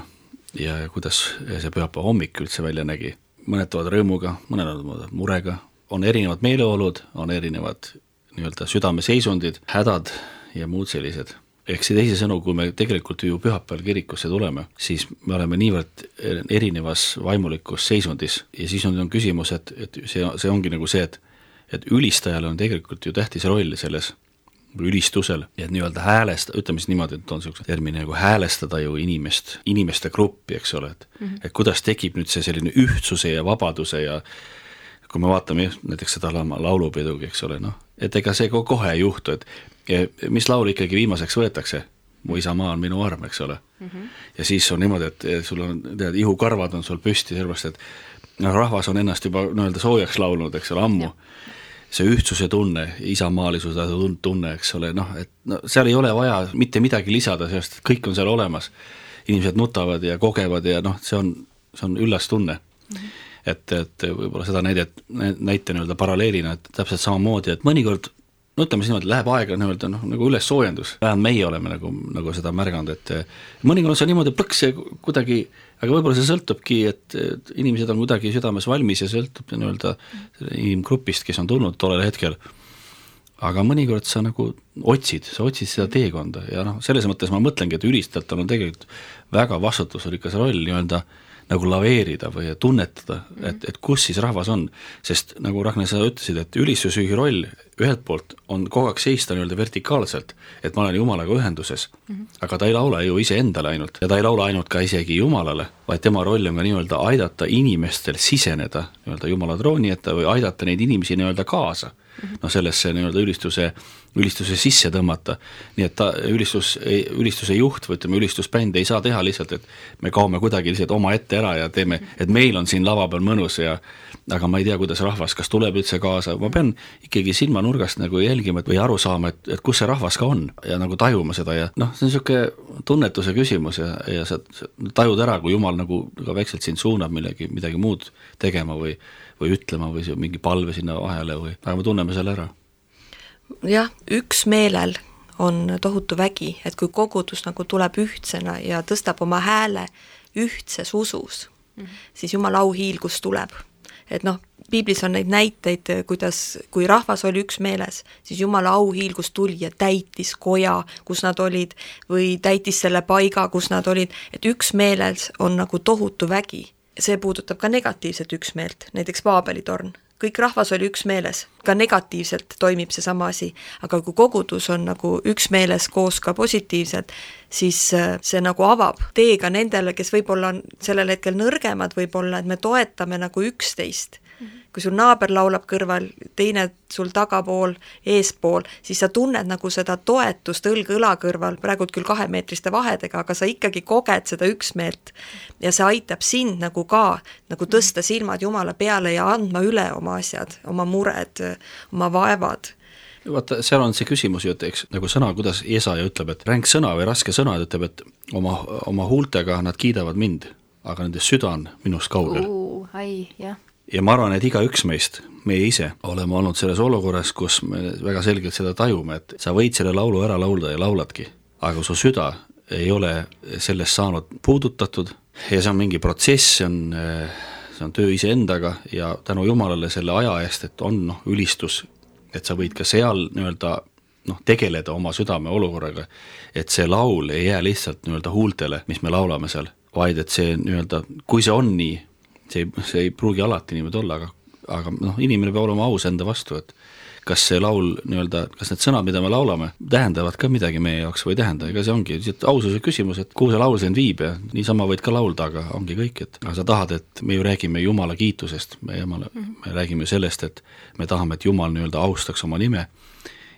ja kuidas see pühapäeva hommik üldse välja nägi. mõned tulevad rõõmuga, mõned tulevad murega, on erinevad meeleolud, on erinevad nii-öelda südameseisundid, hädad ja muud sellised ehk see teisisõnu, kui me tegelikult ju pühapäeval kirikusse tuleme, siis me oleme niivõrd erinevas vaimulikus seisundis ja siis on, on küsimus, et, et see, see ongi nagu see, et et ülistajal on tegelikult ju tähtis roll selles ülistusel ja et nii-öelda häälest-, ütleme siis niimoodi, et on niisuguse termini nagu häälestada ju inimest, inimeste gruppi, eks ole, et mm -hmm. et kuidas tekib nüüd see selline ühtsuse ja vabaduse ja kui me vaatame näiteks seda laulupidugi, eks ole, noh, et ega see kohe ei juhtu, et mis laul ikkagi viimaseks võetakse? mu isamaa on minu arm, eks ole mm. -hmm. ja siis on niimoodi, et sul on, tead, ihukarvad on sul püsti, sellepärast et noh, rahvas on ennast juba nii-öelda soojaks laulnud, eks ole, ammu. see ühtsuse tunne, isamaalisuse tunne, eks ole, noh, et no seal ei ole vaja mitte midagi lisada, sest kõik on seal olemas. inimesed nutavad ja kogevad ja noh, see on, see on üllas tunne mm. -hmm et, et võib-olla seda näidet, näite nii-öelda paralleelina, et täpselt samamoodi, et mõnikord no ütleme siis niimoodi, läheb aega nii-öelda noh, nagu ülessoojendus, vähemalt meie oleme nagu, nagu seda märganud, et mõnikord on see niimoodi plõks kuidagi, aga võib-olla see sõltubki, et inimesed on kuidagi südames valmis ja sõltub nii-öelda inimgrupist, kes on tulnud tollel hetkel, aga mõnikord sa nagu otsid, sa otsid seda teekonda ja noh, selles mõttes ma mõtlengi, et ülistajatel on tegelikult väga vastutusrikas roll nii-öelda äh, nagu laveerida või tunnetada, et, et kus siis rahvas on. sest nagu Ragne, sa ütlesid, et ülistusjuhi roll ühelt poolt on kogu aeg seista nii-öelda vertikaalselt, et ma olen Jumalaga ühenduses mm, -hmm. aga ta ei laula ju iseendale ainult ja ta ei laula ainult ka isegi Jumalale, vaid tema roll on ka nii-öelda aidata inimestel siseneda nii-öelda Jumala trooni ette või aidata neid inimesi nii-öelda kaasa mm -hmm. noh, sellesse nii-öelda ülistuse ülistuse sisse tõmmata. nii et ta, ülistus, ülistuse juht või ütleme, ülistusbänd ei saa teha lihtsalt, et me kaome kuidagi lihtsalt omaette ära ja teeme, et meil on siin lava peal mõnus ja aga ma ei tea, kuidas rahvas, kas tuleb üldse kaasa, ma pean ikkagi silmanurgast nagu jälgima või aru saama, et, et kus see rahvas ka on ja nagu tajuma seda ja noh, see on niisugune tunnetuse küsimus ja, ja sa tajud ära, kui jumal nagu ka väikselt sind suunab millegi, midagi muud tegema või või ütlema või mingi palve sinna vahele või, aga me tunneme selle ära jah, üksmeelel on tohutu vägi, et kui kogudus nagu tuleb ühtsena ja tõstab oma hääle ühtses usus mm, -hmm. siis jumala auhiilgus tuleb. et noh, piiblis on neid näiteid, kuidas, kui rahvas oli üksmeeles, siis Jumala au hiilgus tuli ja täitis koja, kus nad olid, või täitis selle paiga, kus nad olid, et üksmeeles on nagu tohutu vägi. see puudutab ka negatiivset üksmeelt, näiteks Paabeli torn kõik rahvas oli üksmeeles, ka negatiivselt toimib seesama asi, aga kui kogudus on nagu üksmeeles koos ka positiivselt, siis äh, see nagu avab tee ka nendele, kes võib-olla on sellel hetkel nõrgemad võib-olla, et me toetame nagu üksteist kui sul naaber laulab kõrval, teine sul tagapool, eespool, siis sa tunned nagu seda toetust õlg õla kõrval, praegult küll kahemeetriste vahedega, aga sa ikkagi koged seda üksmeelt. ja see aitab sind nagu ka, nagu tõsta silmad Jumala peale ja andma üle oma asjad, oma mured, oma vaevad. Vaata, seal on see küsimus ju, et eks nagu sõna, kuidas Jesaja ütleb, et ränk sõna või raske sõna, ta ütleb, et oma, oma huultega nad kiidavad mind, aga nende süda on minust kaugel. Ai, jah ja ma arvan, et igaüks meist, meie ise, oleme olnud selles olukorras, kus me väga selgelt seda tajume, et sa võid selle laulu ära laulda ja lauladki, aga su süda ei ole sellest saanud puudutatud ja see on mingi protsess, see on, see on töö iseendaga ja tänu Jumalale selle aja eest, et on noh, ülistus, et sa võid ka seal nii-öelda noh, tegeleda oma südame olukorraga, et see laul ei jää lihtsalt nii-öelda huultele, mis me laulame seal, vaid et see nii-öelda, kui see on nii, see ei, see ei pruugi alati niimoodi olla, aga, aga noh, inimene peab olema aus enda vastu, et kas see laul nii-öelda, kas need sõnad, mida me laulame, tähendavad ka midagi meie jaoks või ei tähenda, ega see ongi lihtsalt aususe küsimus, et kuhu see laul sind viib ja niisama võid ka laulda, aga ongi kõik, et aga sa tahad, et me ju räägime Jumala kiitusest, me Jumala me räägime sellest, et me tahame, et Jumal nii-öelda austaks oma nime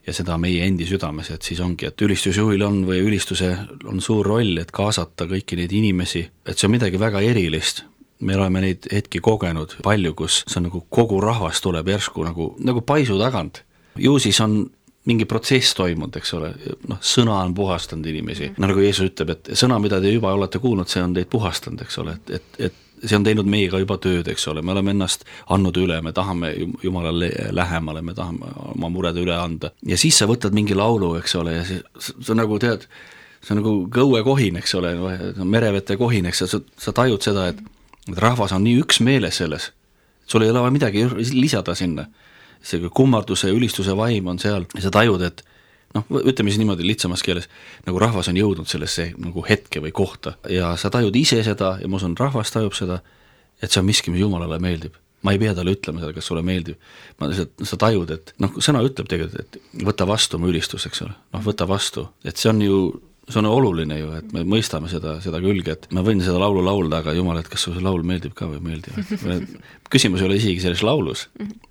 ja seda meie endi südames, et siis ongi, et ülistusjuhil on või ülistuse on suur roll, et kaasata kõiki neid inimesi, et see on midagi väga erilist me oleme neid hetki kogenud palju, kus see on nagu kogu rahvas tuleb järsku nagu, nagu paisu tagant. ju siis on mingi protsess toimunud, eks ole, noh, sõna on puhastanud inimesi. No nagu Jeesus ütleb, et sõna, mida te juba olete kuulnud, see on teid puhastanud, eks ole, et, et, et see on teinud meiega juba tööd, eks ole, me oleme ennast andnud üle, me tahame Jumalale lähemale, me tahame oma mured üle anda. ja siis sa võtad mingi laulu, eks ole, ja see, see on nagu tead, see on nagu kõuekohin, eks ole, merevete kohin, eks sa, sa tajud seda, et et rahvas on nii üksmeeles selles, sul ei ole vaja midagi lisada sinna. see kummarduse ja ülistuse vaim on seal ja sa tajud, et noh, ütleme siis niimoodi lihtsamas keeles, nagu rahvas on jõudnud sellesse nagu hetke või kohta ja sa tajud ise seda ja ma usun, rahvas tajub seda, et see on miski, mis Jumalale meeldib ma ei pea talle ütlema seda, kas sulle meeldib. ma lihtsalt, sa tajud, et noh, sõna ütleb tegelikult, et võta vastu mu ülistus, eks ole, noh, võta vastu, et see on ju see on oluline ju, et me mõistame seda, seda külge, et ma võin seda laulu laulda, aga jumal, et kas sulle see laul meeldib ka või ei meeldi. <laughs> küsimus ei ole isegi selles laulus,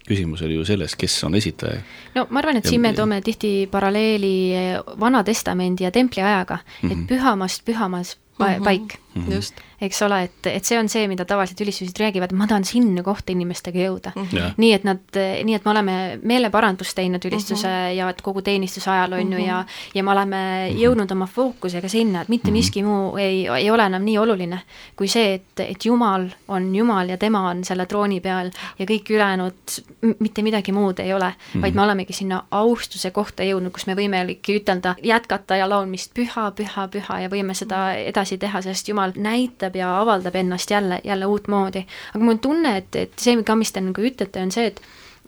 küsimus oli ju selles, kes on esitaja. no ma arvan, et ja, siin me toome tihti paralleeli Vana Testamendi ja templi ajaga, et -hmm. pühamast pühamas mhm. paik mm. -hmm. just eks ole, et, et see on see, mida tavaliselt ülistused räägivad, ma tahan sinna kohta inimestega jõuda mm. -hmm. nii et nad, nii et me oleme meeleparandust teinud ülistuse mm -hmm. ja et kogu teenistuse ajal on ju mm -hmm. ja, ja me oleme mm -hmm. jõudnud oma fookusega sinna, et mitte mm -hmm. miski muu ei, ei ole enam nii oluline kui see, et, et Jumal on Jumal ja tema on selle trooni peal ja kõik ülejäänud, mitte midagi muud ei ole mm, -hmm. vaid me olemegi sinna austuse kohta jõudnud, kus me võimegi ütelda, jätkata ja laulmist püha, püha, püha ja võime seda edasi teha, sest Jumal näitab näitab ja avaldab ennast jälle, jälle uutmoodi. aga mul on tunne, et, et see ka, mis te nagu ütlete, on see, et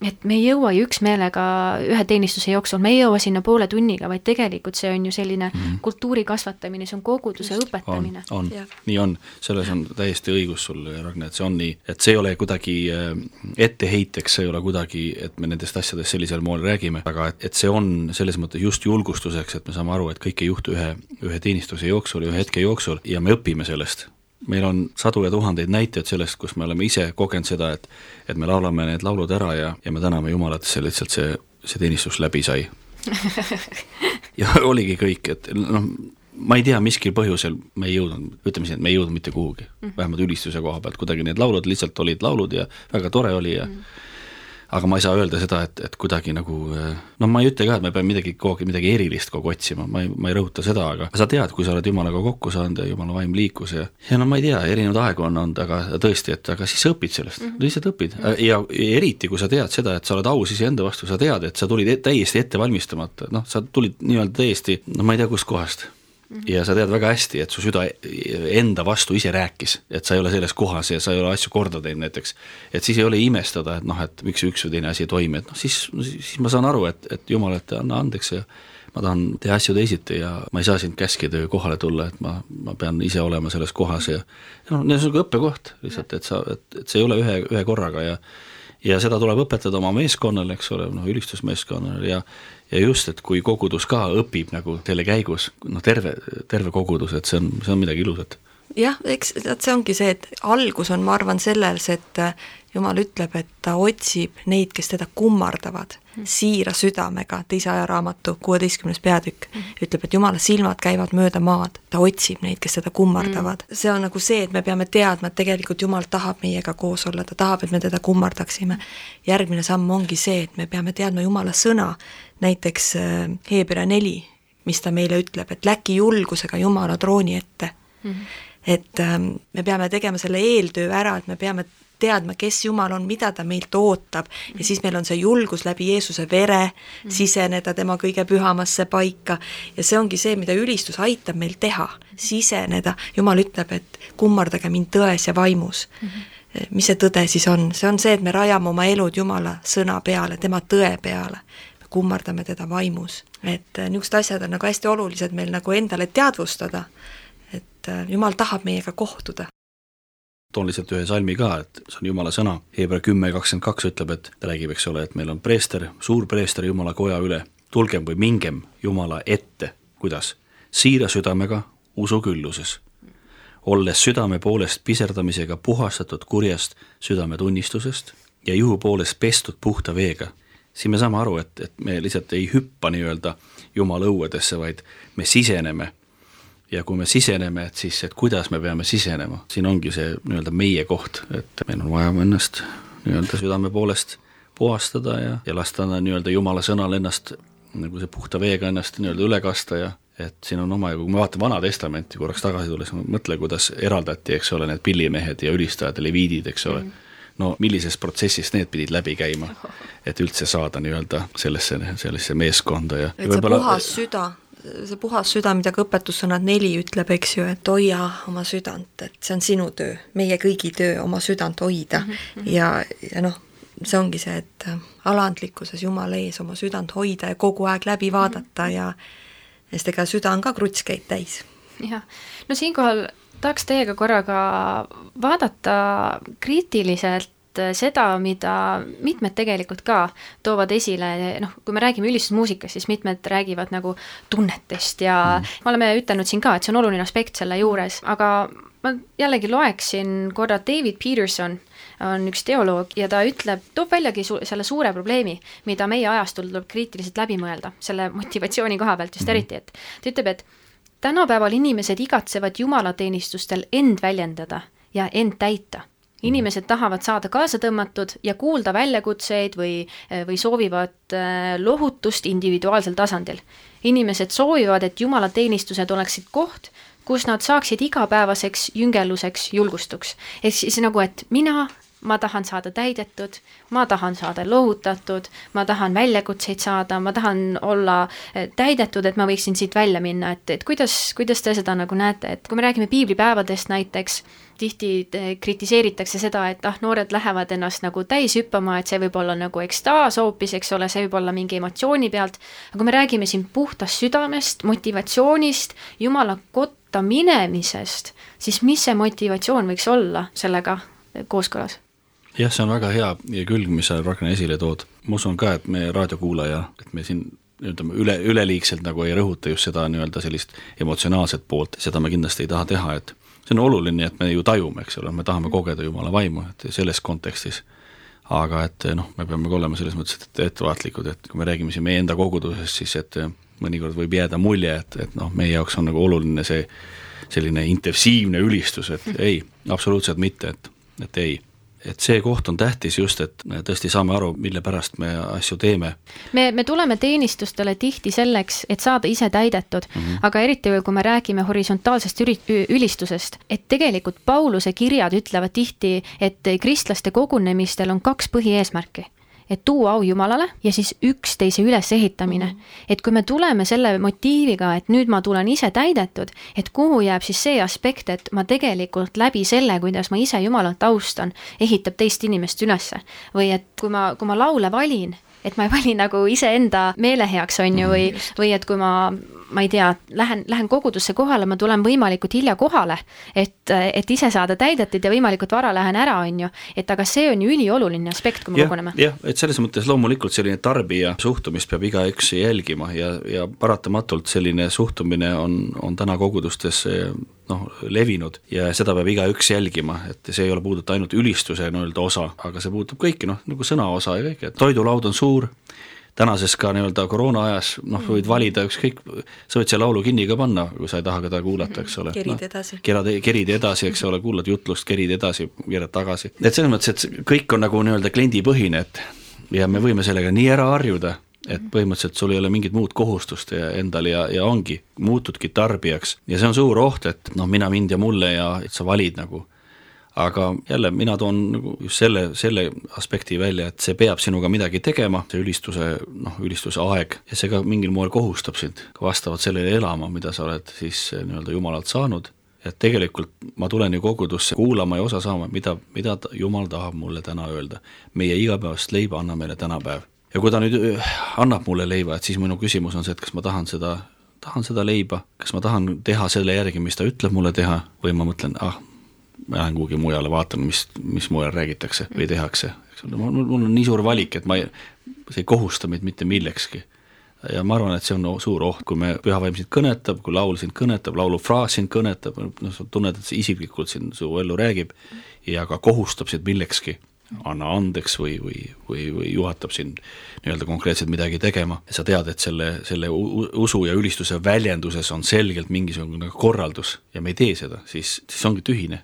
et me ei jõua ju üksmeelega ühe teenistuse jooksul, me ei jõua sinna poole tunniga, vaid tegelikult see on ju selline mm. kultuuri kasvatamine, see on koguduse Just. õpetamine. on, on, nii on, selles on täiesti õigus sul, Ragne, et see on nii, et see ei ole kuidagi äh, etteheiteks, see ei ole kuidagi, et me nendest asjadest sellisel moel räägime, aga et, et see on selles mõttes just julgustuseks, et me saame aru, et kõik ei juhtu ühe, ühe teenistuse jooksul, ühe hetke jooksul ja me õpime sellest meil on sadu ja tuhandeid näiteid sellest, kus me oleme ise kogenud seda, et et me laulame need laulud ära ja, ja me täname Jumalat, see lihtsalt see, see teenistus läbi sai. <laughs> Ja oligi kõik, et noh, ma ei tea, miskil põhjusel me ei jõudnud, ütleme siin, et me ei jõudnud mitte kuhugi. Mm, -hmm. vähemalt ülistuse koha pealt, kuidagi need laulud lihtsalt olid laulud ja väga tore oli ja mm -hmm aga ma ei saa öelda seda, et, et kuidagi nagu noh, ma ei ütle ka, et me peame midagi kogu aeg, midagi erilist kogu aeg otsima, ma ei, ma ei rõhuta seda, aga sa tead, kui sa oled Jumalaga kokku saanud ja Jumala vaim liikus ja ja no ma ei tea, erinevaid aegu on olnud, aga tõesti, et aga siis sa õpid sellest mm, -hmm. lihtsalt õpid ja, ja eriti, kui sa tead seda, et sa oled aus iseenda vastu, sa tead, et sa tulid täiesti ette valmistamata, noh, sa tulid nii-öelda täiesti, no ma ei tea, kustkohast ja sa tead väga hästi, et su süda enda vastu ise rääkis, et sa ei ole selles kohas ja sa ei ole asju korda teinud näiteks. et siis ei ole imestada, et noh, et miks üks või teine asi ei toimi, et noh, siis, siis ma saan aru, et, et jumal, et anna andeks ja ma tahan teha asju teisiti ja ma ei saa sind käskida ju kohale tulla, et ma, ma pean ise olema selles kohas ja ja noh, see on niisugune õppekoht lihtsalt, et sa, et, et see ei ole ühe, ühe korraga ja ja seda tuleb õpetada oma meeskonnale, eks ole, noh, ülistusmeeskonnale. Ja ja just, et kui kogudus ka õpib nagu selle käigus, noh, terve, terve kogudus, et see on, see on midagi ilusat. Jah, eks see ongi see, et algus on, ma arvan, selles, et Jumal ütleb, et ta otsib neid, kes teda kummardavad mm. siira südamega, teise ajaraamatu kuueteistkümnes peatükk mm. ütleb, et Jumala silmad käivad mööda maad, ta otsib neid, kes teda kummardavad mm.. see on nagu see, et me peame teadma, et tegelikult Jumal tahab meiega koos olla, ta tahab, et me teda kummardaksime. järgmine samm ongi see, et me peame teadma Jumala sõna, näiteks äh, Hebra neli, mis ta meile ütleb, et läki julgusega Jumala trooni ette mm et ähm, me peame tegema selle eeltöö ära, et me peame teadma, kes Jumal on, mida ta meilt ootab. Ja siis meil on see julgus läbi Jeesuse vere siseneda tema kõige pühamasse paika. Ja see ongi see, mida ülistus aitab meil teha, siseneda, Jumal ütleb, et kummardage mind tões ja vaimus. Mm. -hmm mis see tõde siis on, see on see, et me rajame oma elud Jumala sõna peale, tema tõe peale. me kummardame teda vaimus, et äh, niisugused asjad on nagu hästi olulised meil nagu endale teadvustada, et äh, Jumal tahab meiega kohtuda toon lihtsalt ühe salmi ka, et see on Jumala sõna, Hebra kümme kakskümmend kaks ütleb, et ta räägib, eks ole, et meil on preester, suur preester Jumala koja üle, tulgem või mingem Jumala ette, kuidas? siira südamega usu külluses, olles südame poolest piserdamisega puhastatud kurjast südametunnistusest ja juhu poolest pestud puhta veega. siin me saame aru, et, et me lihtsalt ei hüppa nii-öelda Jumala õuedesse, vaid me siseneme ja kui me siseneme, et siis, et kuidas me peame sisenema, siin ongi see nii-öelda meie koht, et meil on vaja ennast nii-öelda südame poolest puhastada ja, ja lasta nii-öelda Jumala sõnal ennast nagu see puhta veega ennast nii-öelda üle kasta ja et siin on omajagu, kui me vaatame Vana Testamenti korraks tagasi tulles, mõtle, kuidas eraldati, eks ole, need pillimehed ja ülistajad ja leviidid, eks ole. Mm., no millisest protsessist need pidid läbi käima, et üldse saada nii-öelda sellesse, sellesse meeskonda ja et see puhas süda see puhas süda, mida ka õpetussõnad neli ütleb, eks ju, et hoia oma südant, et see on sinu töö, meie kõigi töö oma südant hoida mm. -hmm. ja, ja noh, see ongi see, et alandlikkuses Jumala ees oma südant hoida ja kogu aeg läbi vaadata mm -hmm. ja sest ega süda on ka krutskeid täis. jah, no siinkohal tahaks teiega korraga vaadata kriitiliselt äh, seda, mida mitmed tegelikult ka toovad esile, noh, kui me räägime ülistusmuusikast, siis mitmed räägivad nagu tunnetest ja mm. me oleme ütelnud siin ka, et see on oluline aspekt selle juures, aga ma jällegi loeksin korra David Peterson, on üks teoloog ja ta ütleb, toob väljagi su selle suure probleemi, mida meie ajastul tuleb kriitiliselt läbi mõelda, selle motivatsiooni koha pealt just -hmm. eriti, et ta ütleb, et tänapäeval inimesed igatsevad jumalateenistustel end väljendada ja end täita inimesed tahavad saada kaasa tõmmatud ja kuulda väljakutseid või, või soovivad äh, lohutust individuaalsel tasandil. inimesed soovivad, et jumalateenistused oleksid koht, kus nad saaksid igapäevaseks jüngeluseks julgustuks. ehk siis nagu, et mina ma tahan saada täidetud, ma tahan saada lohutatud, ma tahan väljakutseid saada, ma tahan olla äh, täidetud, et ma võiksin siit välja minna, et, et kuidas, kuidas te seda nagu näete, et kui me räägime piiblipäevadest näiteks, tihti kritiseeritakse seda, et ah, noored lähevad ennast nagu täis hüppama, et see võib olla nagu ekstaas hoopis, eks ole, see võib olla mingi emotsiooni pealt, aga kui me räägime siin puhtast südamest, motivatsioonist, jumala kotta minemisest, siis mis see motivatsioon võiks olla sellega kooskõlas? Jah, see on väga hea külg, mis sa, Ragnar, esile tood. ma usun ka, et meie raadiokuulaja, et me siin ütleme, üle, üleliigselt nagu ei rõhuta just seda nii-öelda sellist emotsionaalset poolt, seda me kindlasti ei taha teha, et see on oluline, et me ju tajume, eks ole, me tahame kogeda Jumala vaimu, et selles kontekstis. aga et noh, me peame ka olema selles mõttes et ettevaatlikud, et kui me räägime siin meie enda kogudusest, siis et mõnikord võib jääda mulje, et, et noh, meie jaoks on nagu oluline see selline intensiivne ülistus, et ei, absoluutselt mitte, et, et ei et see koht on tähtis just, et me tõesti saame aru, mille pärast me asju teeme. me, me tuleme teenistustele tihti selleks, et saada ise täidetud mm, -hmm. aga eriti kui me räägime horisontaalsest üri-, ülistusest, et tegelikult Pauluse kirjad ütlevad tihti, et kristlaste kogunemistel on kaks põhieesmärki et tuua au Jumalale ja siis üksteise ülesehitamine. -hmm. et kui me tuleme selle motiiviga, et nüüd ma tulen ise täidetud, et kuhu jääb siis see aspekt, et ma tegelikult läbi selle, kuidas ma ise Jumalat austan, ehitab teist inimest ülesse. või et kui ma, kui ma laule valin, et ma ei vali nagu iseenda meele heaks, on ju, või, mm, või et kui ma, ma ei tea, lähen, lähen kogudusse kohale, ma tulen võimalikult hilja kohale, et, et ise saada täidetud ja võimalikult vara lähen ära, on ju. et aga see on ju ülioluline aspekt, kui me ja, koguneme. jah, et selles mõttes loomulikult selline tarbija suhtumist peab igaüks jälgima ja, ja paratamatult selline suhtumine on, on täna kogudustes noh, levinud ja seda peab igaüks jälgima, et see ei ole puuduta ainult ülistuse nii-öelda osa, aga see puudutab kõiki, noh, nagu sõnaosa ja kõike, et toidulaud on suur, tänases ka nii-öelda koroona ajas, noh, võid mm. valida ükskõik, sa võid selle laulu kinni ka panna, kui sa ei taha teda kuulata, eks ole. kerid no, edasi. kerad, kerid edasi, eks ole, kuulad jutlust, kerid edasi, keerad tagasi. et selles mõttes, et kõik on nagu nii-öelda kliendipõhine, et ja me võime sellega nii ära harjuda et põhimõtteliselt sul ei ole mingit muud kohustust endal ja, ja ongi, muutudki tarbijaks ja see on suur oht, et noh, mina, mind ja mulle ja et sa valid nagu. aga jälle, mina toon nagu just selle, selle aspekti välja, et see peab sinuga midagi tegema, see ülistuse, noh, ülistuse aeg ja see ka mingil moel kohustab sind ka vastavalt sellele elama, mida sa oled siis nii-öelda Jumalalt saanud et tegelikult ma tulen ju kogudusse kuulama ja osa saama, mida, mida Jumal tahab mulle täna öelda. meie igapäevast leiba anna meile tänapäev ja kui ta nüüd äh, annab mulle leiva, et siis minu küsimus on see, et kas ma tahan seda, tahan seda leiba, kas ma tahan teha selle järgi, mis ta ütleb mulle teha, või ma mõtlen, ah, ma lähen kuhugi mujale, vaatan, mis, mis mujal räägitakse või tehakse, eks ole, mul, mul on nii suur valik, et ma ei, see ei kohusta meid mitte millekski. ja ma arvan, et see on suur oht, kui me, pühavaim sind kõnetab, kui laul sind kõnetab, laulufraas sind kõnetab, noh, sa tunned, et see isiklikult sind su ellu räägib ja ka kohustab sind millekski anna andeks või, või, või, või juhatab sind nii-öelda konkreetselt midagi tegema, sa tead, et selle, selle usu ja ülistuse väljenduses on selgelt mingisugune korraldus ja me ei tee seda, siis, siis ongi tühine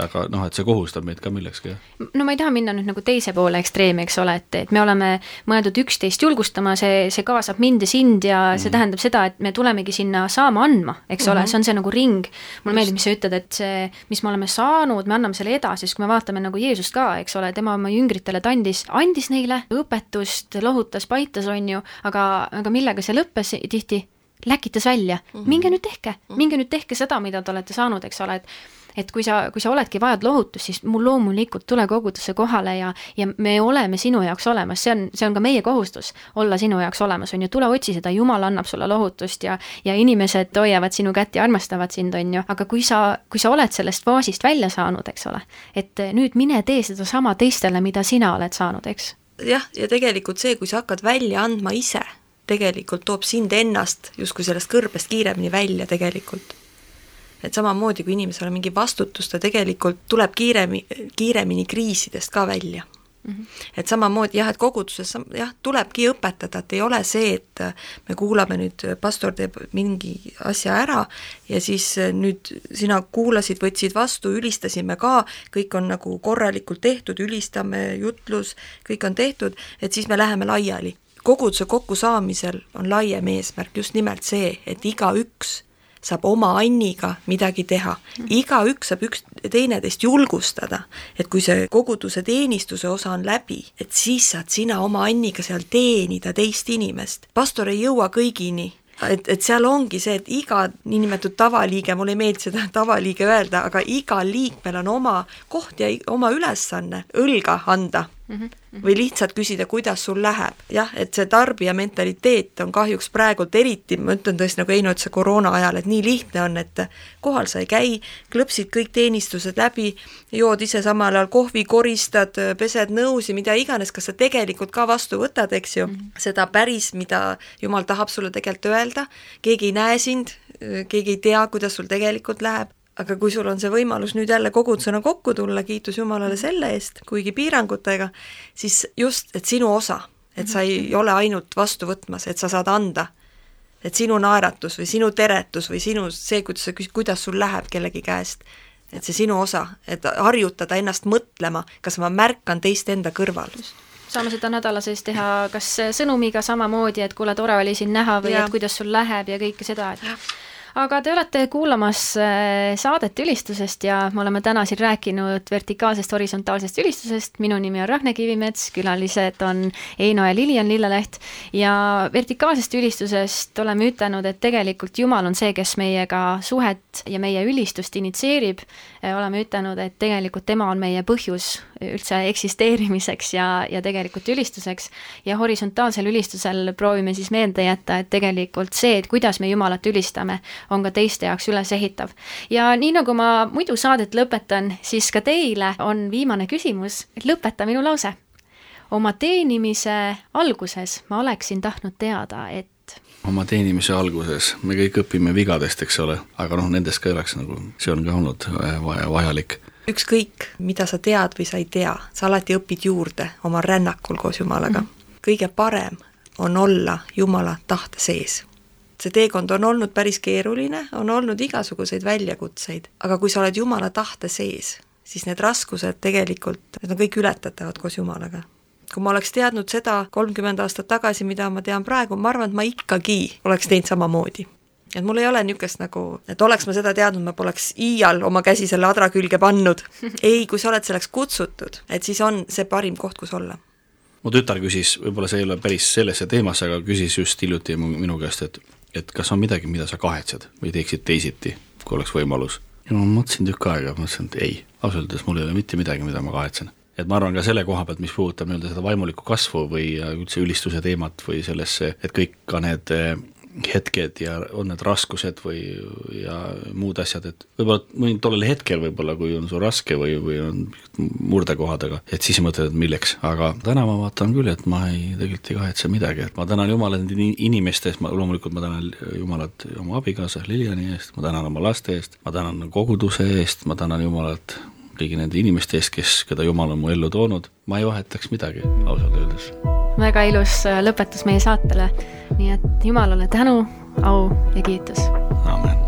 aga noh, et see kohustab meid ka millekski, jah. no ma ei taha minna nüüd nagu teise poole ekstreemi, eks ole, et, et me oleme mõeldud üksteist julgustama, see, see kaasab mind ja sind ja mm. see mhm. tähendab seda, et me tulemegi sinna saama andma, eks mm -hmm. ole, mhm. see on see nagu ring. mulle meeldib, mis sa ütled, et see, mis me oleme saanud, me anname selle edasi, sest kui me vaatame nagu Jeesust ka, eks ole, tema oma jüngritele ta andis, andis neile õpetust, lohutas, paitas, on ju, aga, aga millega see lõppes tihti? läkitas välja mm, -hmm. minge nüüd tehke, minge nüüd tehke seda, mida te olete saanud, eks ole, et et kui sa, kui sa oledki, vajad lohutust, siis mul loomulikult tule kogudusse kohale ja, ja me oleme sinu jaoks olemas, see on, see on ka meie kohustus, olla sinu jaoks olemas, on ju, tule otsi seda, Jumal annab sulle lohutust ja, ja inimesed hoiavad sinu kätt ja armastavad sind, on ju, aga kui sa, kui sa oled sellest faasist välja saanud, eks ole, et nüüd mine tee sedasama teistele, mida sina oled saanud, eks. jah, ja tegelikult see, kui sa hakkad välja andma ise, tegelikult toob sind ennast justkui sellest kõrbest kiiremini välja tegelikult et samamoodi, kui inimesel on mingi vastutus, ta tegelikult tuleb kiiremi, kiiremini kriisidest ka välja Mm -hmm. et samamoodi jah, et koguduses jah, tulebki õpetada, et ei ole see, et me kuulame nüüd, pastor teeb mingi asja ära ja siis nüüd sina kuulasid, võtsid vastu, ülistasime ka, kõik on nagu korralikult tehtud, ülistame, jutlus, kõik on tehtud, et siis me läheme laiali. koguduse kokkusaamisel on laiem eesmärk just nimelt see, et igaüks saab oma Anniga midagi teha. igaüks saab üks, teineteist julgustada, et kui see koguduse teenistuse osa on läbi, et siis saad sina oma Anniga seal teenida teist inimest. pastor ei jõua kõigini et, et seal ongi see, et iga niinimetatud tavaliige, mulle ei meeldi seda <laughs> tavaliige öelda, aga igal liikmel on oma koht ja oma ülesanne õlga anda mm. -hmm või lihtsalt küsida, kuidas sul läheb. jah, et see tarbija mentaliteet on kahjuks praegult eriti, ma ütlen tõesti, nagu Heino ütles, koroona ajal, et nii lihtne on, et kohal sa ei käi, klõpsid kõik teenistused läbi, jood ise samal ajal kohvi, koristad, pesed nõusi, mida iganes, kas sa tegelikult ka vastu võtad, eks ju mm, -hmm. seda päris, mida Jumal tahab sulle tegelikult öelda, keegi ei näe sind, keegi ei tea, kuidas sul tegelikult läheb aga kui sul on see võimalus nüüd jälle kogudusena kokku tulla, kiitus Jumalale selle eest, kuigi piirangutega, siis just, et sinu osa, et sa ei mhm. ole ainult vastu võtmas, et sa saad anda, et sinu naeratus või sinu teretus või sinu see, kuidas sa kuidas sul läheb kellegi käest, et see sinu osa, et harjutada ennast mõtlema, kas ma märkan teist enda kõrval saame seda nädala sees teha kas sõnumiga samamoodi, et kuule, tore oli sind näha või ja. et kuidas sul läheb ja kõike seda, et aga te olete kuulamas äh, saadet ülistusest ja me oleme täna siin rääkinud vertikaalsest horisontaalsest ülistusest, minu nimi on Ragne Kivimets, külalised on Eino ja Lilian Lilleleht. Ja vertikaalsest ülistusest oleme ütelnud, et tegelikult Jumal on see, kes meiega suhet ja meie ülistust initsieerib, äh, oleme ütelnud, et tegelikult tema on meie põhjus üldse eksisteerimiseks ja, ja tegelikult ülistuseks ja horisontaalsel ülistusel proovime siis meelde jätta, et tegelikult see, et kuidas me Jumalat ülistame, on ka teiste jaoks ülesehitav. ja nii, nagu ma muidu saadet lõpetan, siis ka teile on viimane küsimus, et lõpeta minu lause. oma teenimise alguses ma oleksin tahtnud teada, et oma teenimise alguses, me kõik õpime vigadest, eks ole, aga noh, nendest ka ei oleks nagu, see on ka olnud vaja, vajalik. Ükskõik, mida sa tead või sa ei tea, sa alati õpid juurde oma rännakul koos Jumalaga mm. -hmm. kõige parem on olla Jumala tahte sees see teekond on olnud päris keeruline, on olnud igasuguseid väljakutseid, aga kui sa oled Jumala tahte sees, siis need raskused tegelikult, need on kõik ületatavad koos Jumalaga. kui ma oleks teadnud seda kolmkümmend aastat tagasi, mida ma tean praegu, ma arvan, et ma ikkagi oleks teinud samamoodi et mul ei ole niisugust nagu, et oleks ma seda teadnud, ma poleks iial oma käsi selle adra külge pannud. <laughs> ei, kui sa oled selleks kutsutud, et siis on see parim koht, kus olla mu tütar küsis, võib-olla see ei ole päris sellesse teemasse, aga küsis just hiljuti minu käest, et et kas on midagi, mida sa kahetsed või teeksid teisiti, kui oleks võimalus. ja ma mõtlesin tükk aega, mõtlesin, et ei, ausalt öeldes mul ei ole mitte midagi, mida ma kahetsen. et ma arvan ka selle koha pealt, mis puudutab nii-öelda seda vaimulikku kasvu või üldse ülistuse teemat või sellesse, et kõik ka need hetked ja on need raskused või, ja muud asjad, et võib-olla mõni tollel hetkel võib-olla, kui on sul raske või, või on murdekohad, aga et siis mõtled, et milleks, aga täna ma vaatan küll, et ma ei, tegelikult ei kahetse midagi, et ma tänan Jumalat nende inimeste eest, ma loomulikult ma tänan Jumalat oma abikaasa Liliani eest, ma tänan oma laste eest, ma tänan koguduse eest, ma tänan Jumalat kõigi nende inimeste eest, kes, keda Jumal on mu ellu toonud, ma ei vahetaks midagi, ausalt öeldes väga ilus äh, lõpetus meie saatele. nii et Jumalale tänu, au ja kiitus. amin